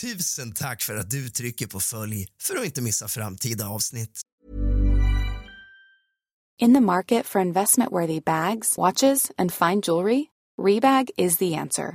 Tusen tack för att du trycker på följ för att inte missa framtida avsnitt. In the market for investment-worthy bags, watches, and fine jewelry, Rebag is the answer.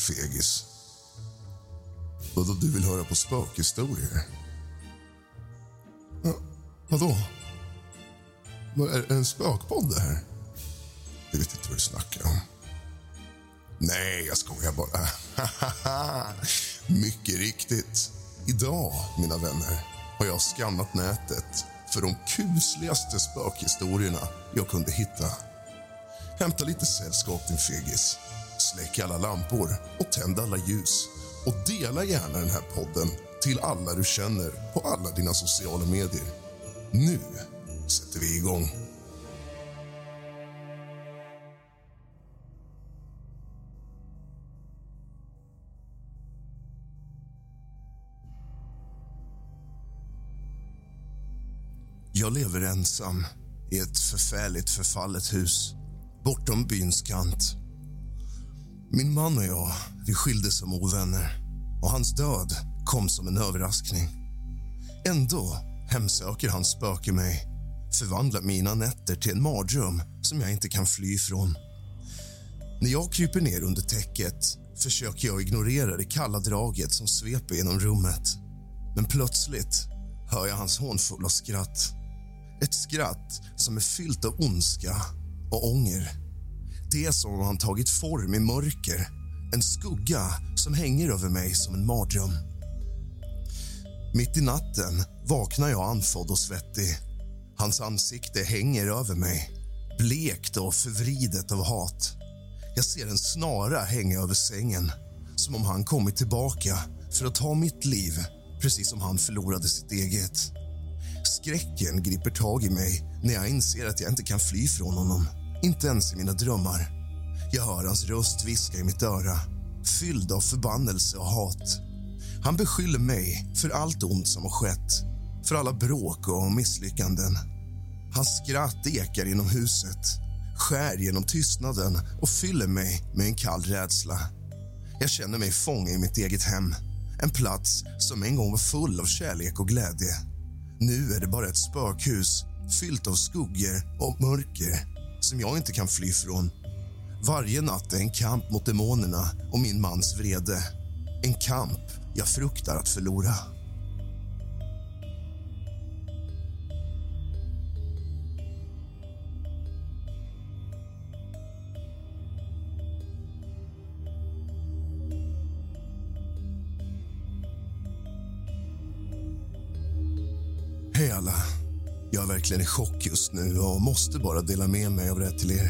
Fegis. Vadå, du vill höra på spökhistorier? Ja, vadå? Vad Är det en spökpodd det här? Jag vet inte vad du snackar om. Nej, jag skojar bara. Mycket riktigt. Idag, mina vänner, har jag skannat nätet för de kusligaste spökhistorierna jag kunde hitta. Hämta lite sällskap, din fegis. Släck alla lampor och tänd alla ljus. Och dela gärna den här podden till alla du känner på alla dina sociala medier. Nu sätter vi igång. Jag lever ensam i ett förfärligt förfallet hus bortom byns kant. Min man och jag vi skildes som ovänner och hans död kom som en överraskning. Ändå hemsöker hans spöke mig förvandlar mina nätter till en mardröm som jag inte kan fly ifrån. När jag kryper ner under täcket försöker jag ignorera det kalla draget som sveper genom rummet. Men plötsligt hör jag hans hånfulla skratt. Ett skratt som är fyllt av ondska och ånger. Det är som om han tagit form i mörker. En skugga som hänger över mig som en mardröm. Mitt i natten vaknar jag andfådd och svettig. Hans ansikte hänger över mig, blekt och förvridet av hat. Jag ser en snara hänga över sängen som om han kommit tillbaka för att ta mitt liv precis som han förlorade sitt eget. Skräcken griper tag i mig när jag inser att jag inte kan fly från honom. Inte ens i mina drömmar. Jag hör hans röst viska i mitt öra, fylld av förbannelse och hat. Han beskyller mig för allt ont som har skett, för alla bråk och misslyckanden. Hans skratt ekar genom huset, skär genom tystnaden och fyller mig med en kall rädsla. Jag känner mig fången i mitt eget hem, en plats som en gång var full av kärlek och glädje. Nu är det bara ett spökhus fyllt av skuggor och mörker som jag inte kan fly från. Varje natt är en kamp mot demonerna och min mans vrede. En kamp jag fruktar att förlora. Verkligen i chock just nu och måste bara dela med mig av det till er.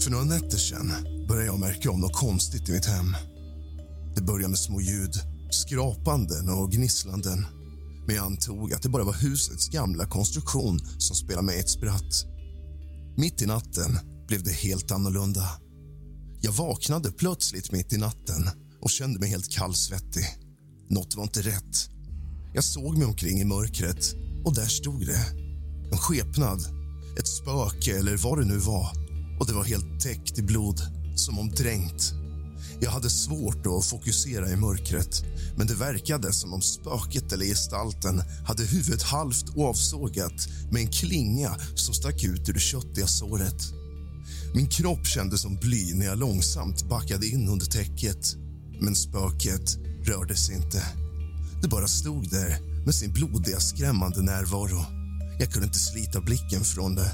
För några nätter sen började jag märka om något konstigt i mitt hem. Det började med små ljud, skrapanden och gnisslanden. Men jag antog att det bara var husets gamla konstruktion som spelade mig ett spratt. Mitt i natten blev det helt annorlunda. Jag vaknade plötsligt mitt i natten och kände mig helt kallsvettig. Något var inte rätt. Jag såg mig omkring i mörkret och där stod det. En skepnad, ett spöke eller vad det nu var. Och det var helt täckt i blod, som om dränkt. Jag hade svårt att fokusera i mörkret men det verkade som om spöket eller gestalten hade huvudet halvt avsågat med en klinga som stack ut ur det köttiga såret. Min kropp kändes som bly när jag långsamt backade in under täcket. Men spöket rörde sig inte. Det bara stod där med sin blodiga, skrämmande närvaro. Jag kunde inte slita blicken från det.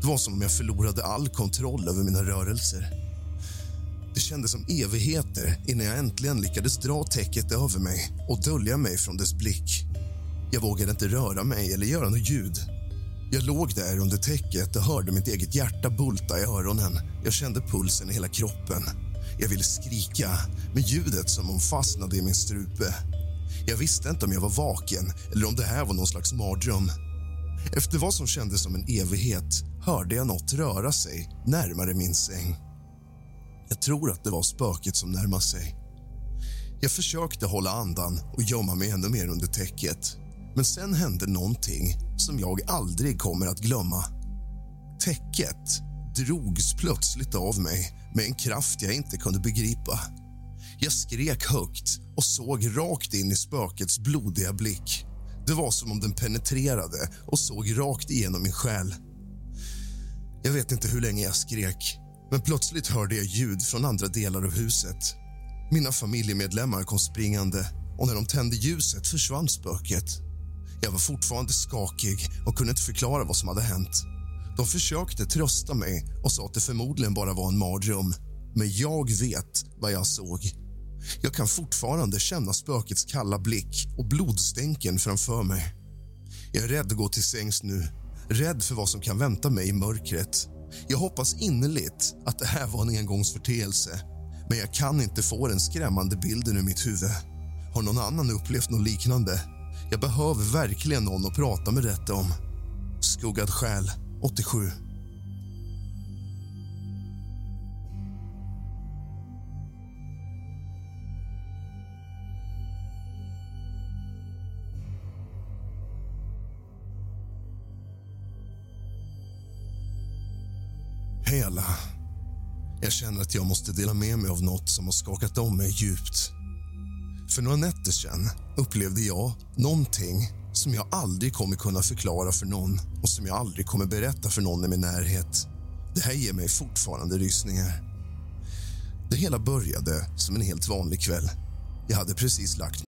Det var som om jag förlorade all kontroll över mina rörelser. Det kändes som evigheter innan jag äntligen lyckades dra täcket över mig och dölja mig från dess blick. Jag vågade inte röra mig eller göra något ljud. Jag låg där under täcket och hörde mitt eget hjärta bulta i öronen. Jag kände pulsen i hela kroppen. Jag ville skrika, men ljudet som om fastnade i min strupe. Jag visste inte om jag var vaken eller om det här var någon slags mardröm. Efter vad som kändes som en evighet hörde jag något röra sig närmare min säng. Jag tror att det var spöket som närmade sig. Jag försökte hålla andan och gömma mig ännu mer under täcket. Men sen hände någonting som jag aldrig kommer att glömma. Täcket drogs plötsligt av mig med en kraft jag inte kunde begripa. Jag skrek högt och såg rakt in i spökets blodiga blick. Det var som om den penetrerade och såg rakt igenom min själ. Jag vet inte hur länge jag skrek, men plötsligt hörde jag ljud från andra delar av huset. Mina familjemedlemmar kom springande och när de tände ljuset försvann spöket. Jag var fortfarande skakig och kunde inte förklara vad som hade hänt. De försökte trösta mig och sa att det förmodligen bara var en mardröm. Men jag vet vad jag såg. Jag kan fortfarande känna spökets kalla blick och blodstänken framför mig. Jag är rädd att gå till sängs nu, rädd för vad som kan vänta mig i mörkret. Jag hoppas innerligt att det här var en engångsförteelse men jag kan inte få den skrämmande bilden ur mitt huvud. Har någon annan upplevt något liknande? Jag behöver verkligen någon att prata med detta om. Skuggad själ, 87. Hej. Jag känner att jag måste dela med mig av något som har skakat om mig djupt. För några nätter sen upplevde jag någonting som jag aldrig kommer kunna förklara för någon och som jag aldrig kommer berätta för någon i min närhet. Det här ger mig fortfarande rysningar. Det hela började som en helt vanlig kväll. Jag hade precis lagt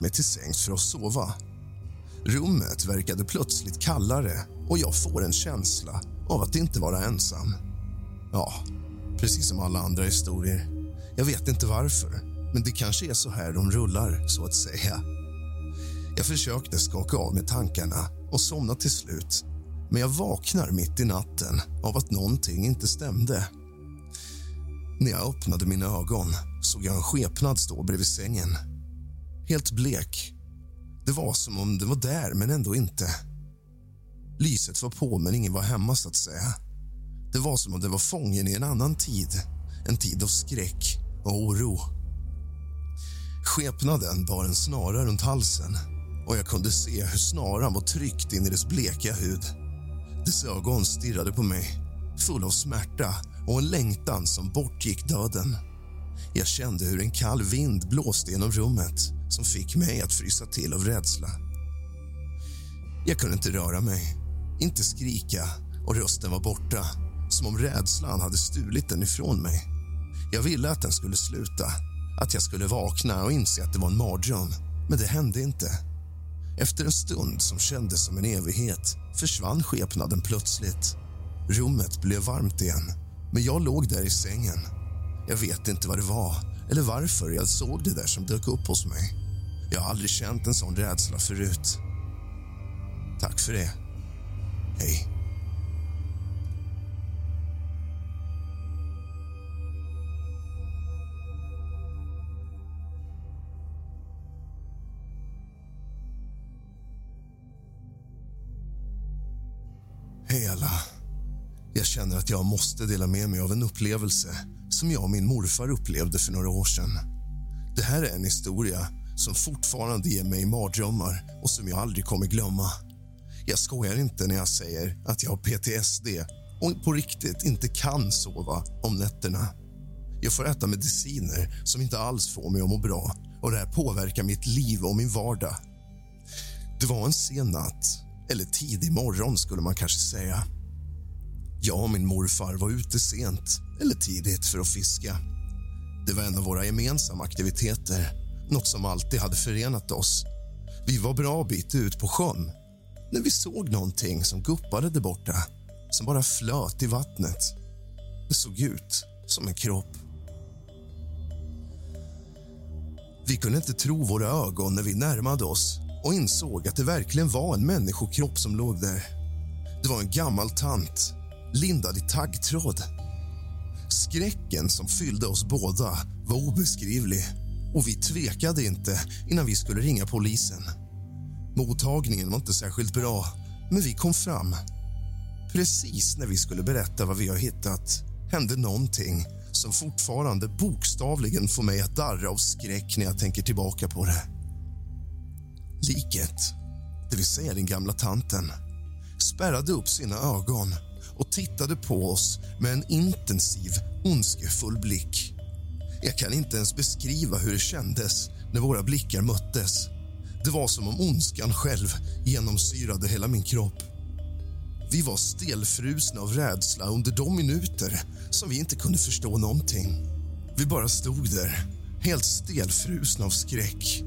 Mig till sängs för att sova. Rummet verkade plötsligt kallare och jag får en känsla av att inte vara ensam. Ja, precis som alla andra historier. Jag vet inte varför, men det kanske är så här de rullar, så att säga. Jag försökte skaka av mig tankarna och somna till slut men jag vaknar mitt i natten av att någonting inte stämde. När jag öppnade mina ögon såg jag en skepnad stå bredvid sängen. Helt blek. Det var som om den var där, men ändå inte. Lyset var på, men ingen var hemma. så att säga. Det var som om den var fången i en annan tid. En tid av skräck och oro. Skepnaden bar en snara runt halsen och jag kunde se hur snaran var tryckt in i dess bleka hud. Dess ögon stirrade på mig, full av smärta och en längtan som bortgick döden. Jag kände hur en kall vind blåste genom rummet som fick mig att frysa till av rädsla. Jag kunde inte röra mig, inte skrika och rösten var borta som om rädslan hade stulit den ifrån mig. Jag ville att den skulle sluta, att jag skulle vakna och inse att det var en mardröm, men det hände inte. Efter en stund som kändes som en evighet försvann skepnaden plötsligt. Rummet blev varmt igen, men jag låg där i sängen. Jag vet inte vad det var eller varför jag såg det där som dök upp hos mig. Jag har aldrig känt en sån rädsla förut. Tack för det. Hej. Känner att jag måste dela med mig av en upplevelse som jag och min morfar upplevde för några år sedan. Det här är en historia som fortfarande ger mig mardrömmar och som jag aldrig kommer glömma. Jag skojar inte när jag säger att jag har PTSD och på riktigt inte kan sova om nätterna. Jag får äta mediciner som inte alls får mig att må bra och det här påverkar mitt liv och min vardag. Det var en sen natt eller tidig morgon, skulle man kanske säga. Jag och min morfar var ute sent, eller tidigt, för att fiska. Det var en av våra gemensamma aktiviteter, något som alltid hade förenat oss. Vi var bra bit ut på sjön när vi såg någonting som guppade där borta, som bara flöt i vattnet. Det såg ut som en kropp. Vi kunde inte tro våra ögon när vi närmade oss och insåg att det verkligen var en människokropp som låg där. Det var en gammal tant, lindad i taggtråd. Skräcken som fyllde oss båda var obeskrivlig och vi tvekade inte innan vi skulle ringa polisen. Mottagningen var inte särskilt bra, men vi kom fram. Precis när vi skulle berätta vad vi har hittat hände någonting som fortfarande bokstavligen får mig att darra av skräck när jag tänker tillbaka på det. Liket, det vill säga den gamla tanten spärrade upp sina ögon och tittade på oss med en intensiv, ondskefull blick. Jag kan inte ens beskriva hur det kändes när våra blickar möttes. Det var som om ondskan själv genomsyrade hela min kropp. Vi var stelfrusna av rädsla under de minuter som vi inte kunde förstå någonting. Vi bara stod där, helt stelfrusna av skräck.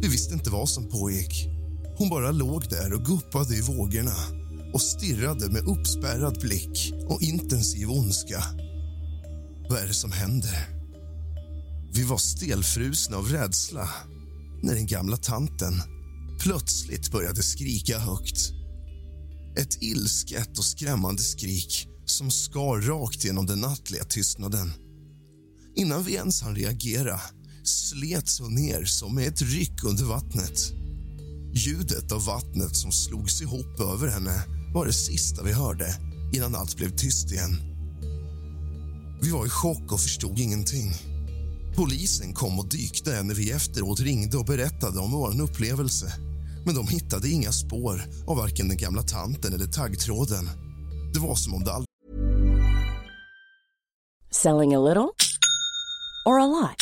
Vi visste inte vad som pågick. Hon bara låg där och guppade i vågorna och stirrade med uppspärrad blick och intensiv ondska. Vad är det som händer? Vi var stelfrusna av rädsla när den gamla tanten plötsligt började skrika högt. Ett ilsket och skrämmande skrik som skar rakt genom den nattliga tystnaden. Innan vi ens hann reagera slets hon ner som med ett ryck under vattnet. Ljudet av vattnet som slogs ihop över henne var det sista vi hörde innan allt blev tyst igen. Vi var i chock och förstod ingenting. Polisen kom och dykte när vi efteråt ringde och berättade om vår upplevelse. Men de hittade inga spår av varken den gamla tanten eller taggtråden. Det var som om det aldrig... Selling a little or a lot?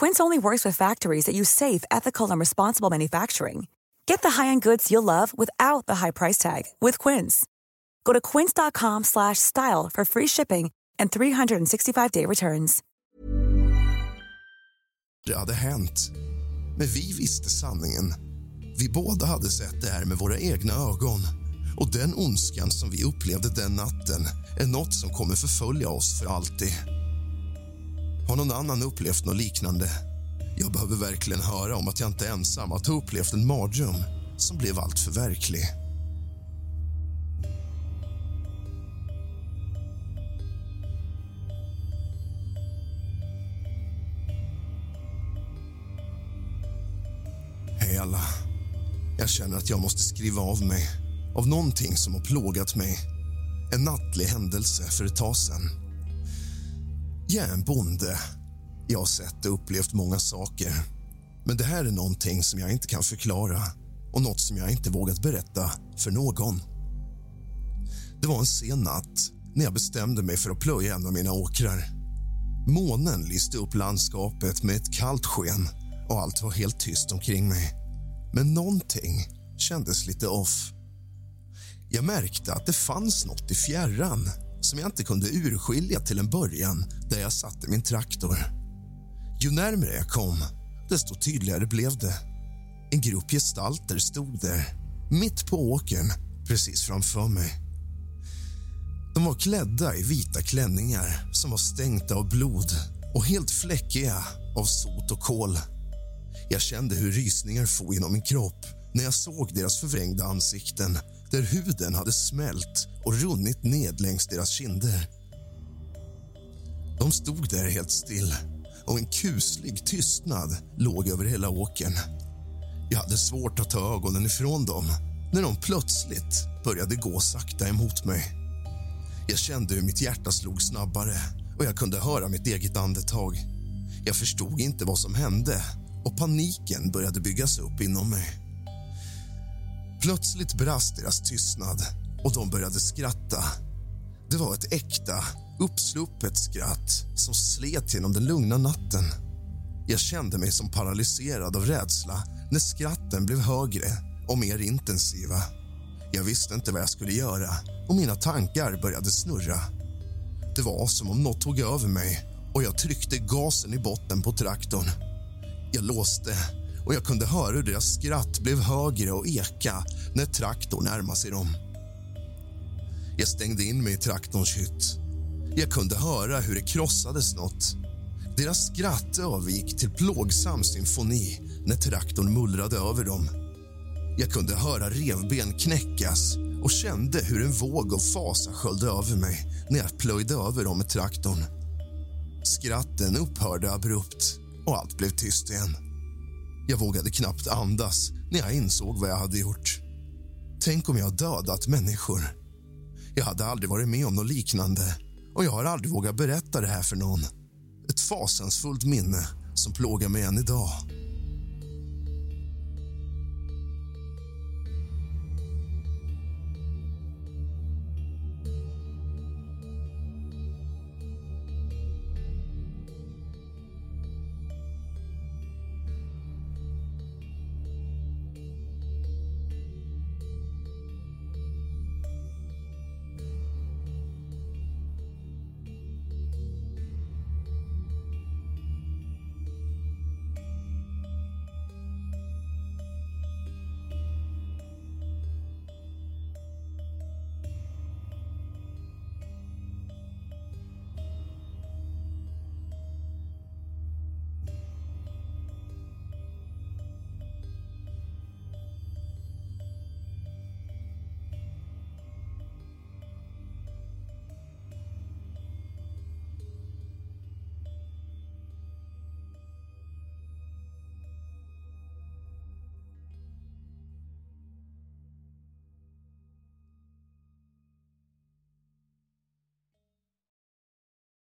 Quince only works with factories that use safe, ethical, and responsible manufacturing. Get the high-end goods you'll love without the high price tag with Quince. Go to quince.com/style for free shipping and 365-day returns. Det hade hänt. Men vi visste sanningen. Vi båda hade sett det här med våra egna ögon. Och den ondskan som vi upplevde den natten är något som kommer förfölja oss för alltid. Har någon annan upplevt något liknande? Jag behöver verkligen höra om att jag inte är ensam att ha upplevt en mardröm som blev allt för verklig. Hej alla. Jag känner att jag måste skriva av mig av någonting som har plågat mig. En nattlig händelse för ett tag sedan. Jag är en bonde. Jag har sett och upplevt många saker. Men det här är någonting som jag inte kan förklara och något som jag inte vågat berätta för någon. Det var en sen natt när jag bestämde mig för att plöja en av mina åkrar. Månen lyste upp landskapet med ett kallt sken och allt var helt tyst omkring mig. Men någonting kändes lite off. Jag märkte att det fanns något i fjärran som jag inte kunde urskilja till en början där jag satte min traktor. Ju närmare jag kom, desto tydligare blev det. En grupp gestalter stod där, mitt på åkern, precis framför mig. De var klädda i vita klänningar som var stänkta av blod och helt fläckiga av sot och kol. Jag kände hur rysningar for genom min kropp när jag såg deras förvrängda ansikten där huden hade smält och runnit ned längs deras kinder. De stod där helt still och en kuslig tystnad låg över hela åkern. Jag hade svårt att ta ögonen ifrån dem när de plötsligt började gå sakta emot mig. Jag kände hur mitt hjärta slog snabbare och jag kunde höra mitt eget andetag. Jag förstod inte vad som hände och paniken började byggas upp inom mig. Plötsligt brast deras tystnad och de började skratta. Det var ett äkta, uppsluppet skratt som slet genom den lugna natten. Jag kände mig som paralyserad av rädsla när skratten blev högre och mer intensiva. Jag visste inte vad jag skulle göra och mina tankar började snurra. Det var som om något tog över mig och jag tryckte gasen i botten på traktorn. Jag låste och jag kunde höra hur deras skratt blev högre och eka när traktorn närmade sig dem. Jag stängde in mig i traktorns hytt. Jag kunde höra hur det krossades något. Deras skratt övergick till plågsam symfoni när traktorn mullrade över dem. Jag kunde höra revben knäckas och kände hur en våg av fasa sköljde över mig när jag plöjde över dem med traktorn. Skratten upphörde abrupt och allt blev tyst igen. Jag vågade knappt andas när jag insåg vad jag hade gjort. Tänk om jag dödat människor. Jag hade aldrig varit med om något liknande och jag har aldrig vågat berätta det här för någon. Ett fasansfullt minne som plågar mig än idag.